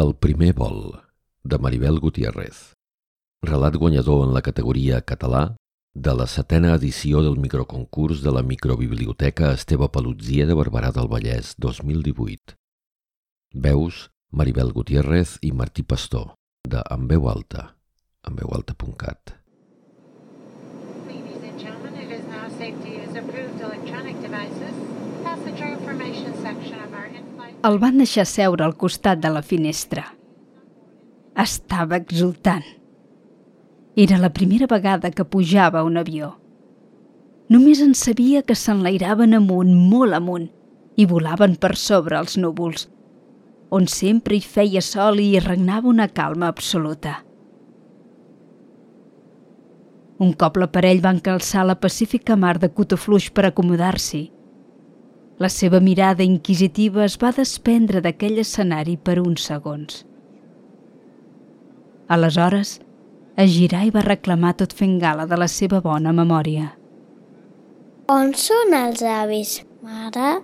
El primer vol, de Maribel Gutiérrez. Relat guanyador en la categoria català de la setena edició del microconcurs de la microbiblioteca Esteve Palutzier de Barberà del Vallès 2018. Veus Maribel Gutiérrez i Martí Pastor, de En veu alta, enveualta.cat. Ladies and gentlemen, it is now safe to use approved electronic devices. Passenger information section. El van deixar seure al costat de la finestra. Estava exultant. Era la primera vegada que pujava un avió. Només en sabia que s'enlairaven amunt, molt amunt, i volaven per sobre els núvols, on sempre hi feia sol i hi regnava una calma absoluta. Un cop l'aparell van calçar la pacífica mar de Cotofluix per acomodar-s'hi, la seva mirada inquisitiva es va desprendre d'aquell escenari per uns segons. Aleshores, es girà i va reclamar tot fent gala de la seva bona memòria. On són els avis, mare?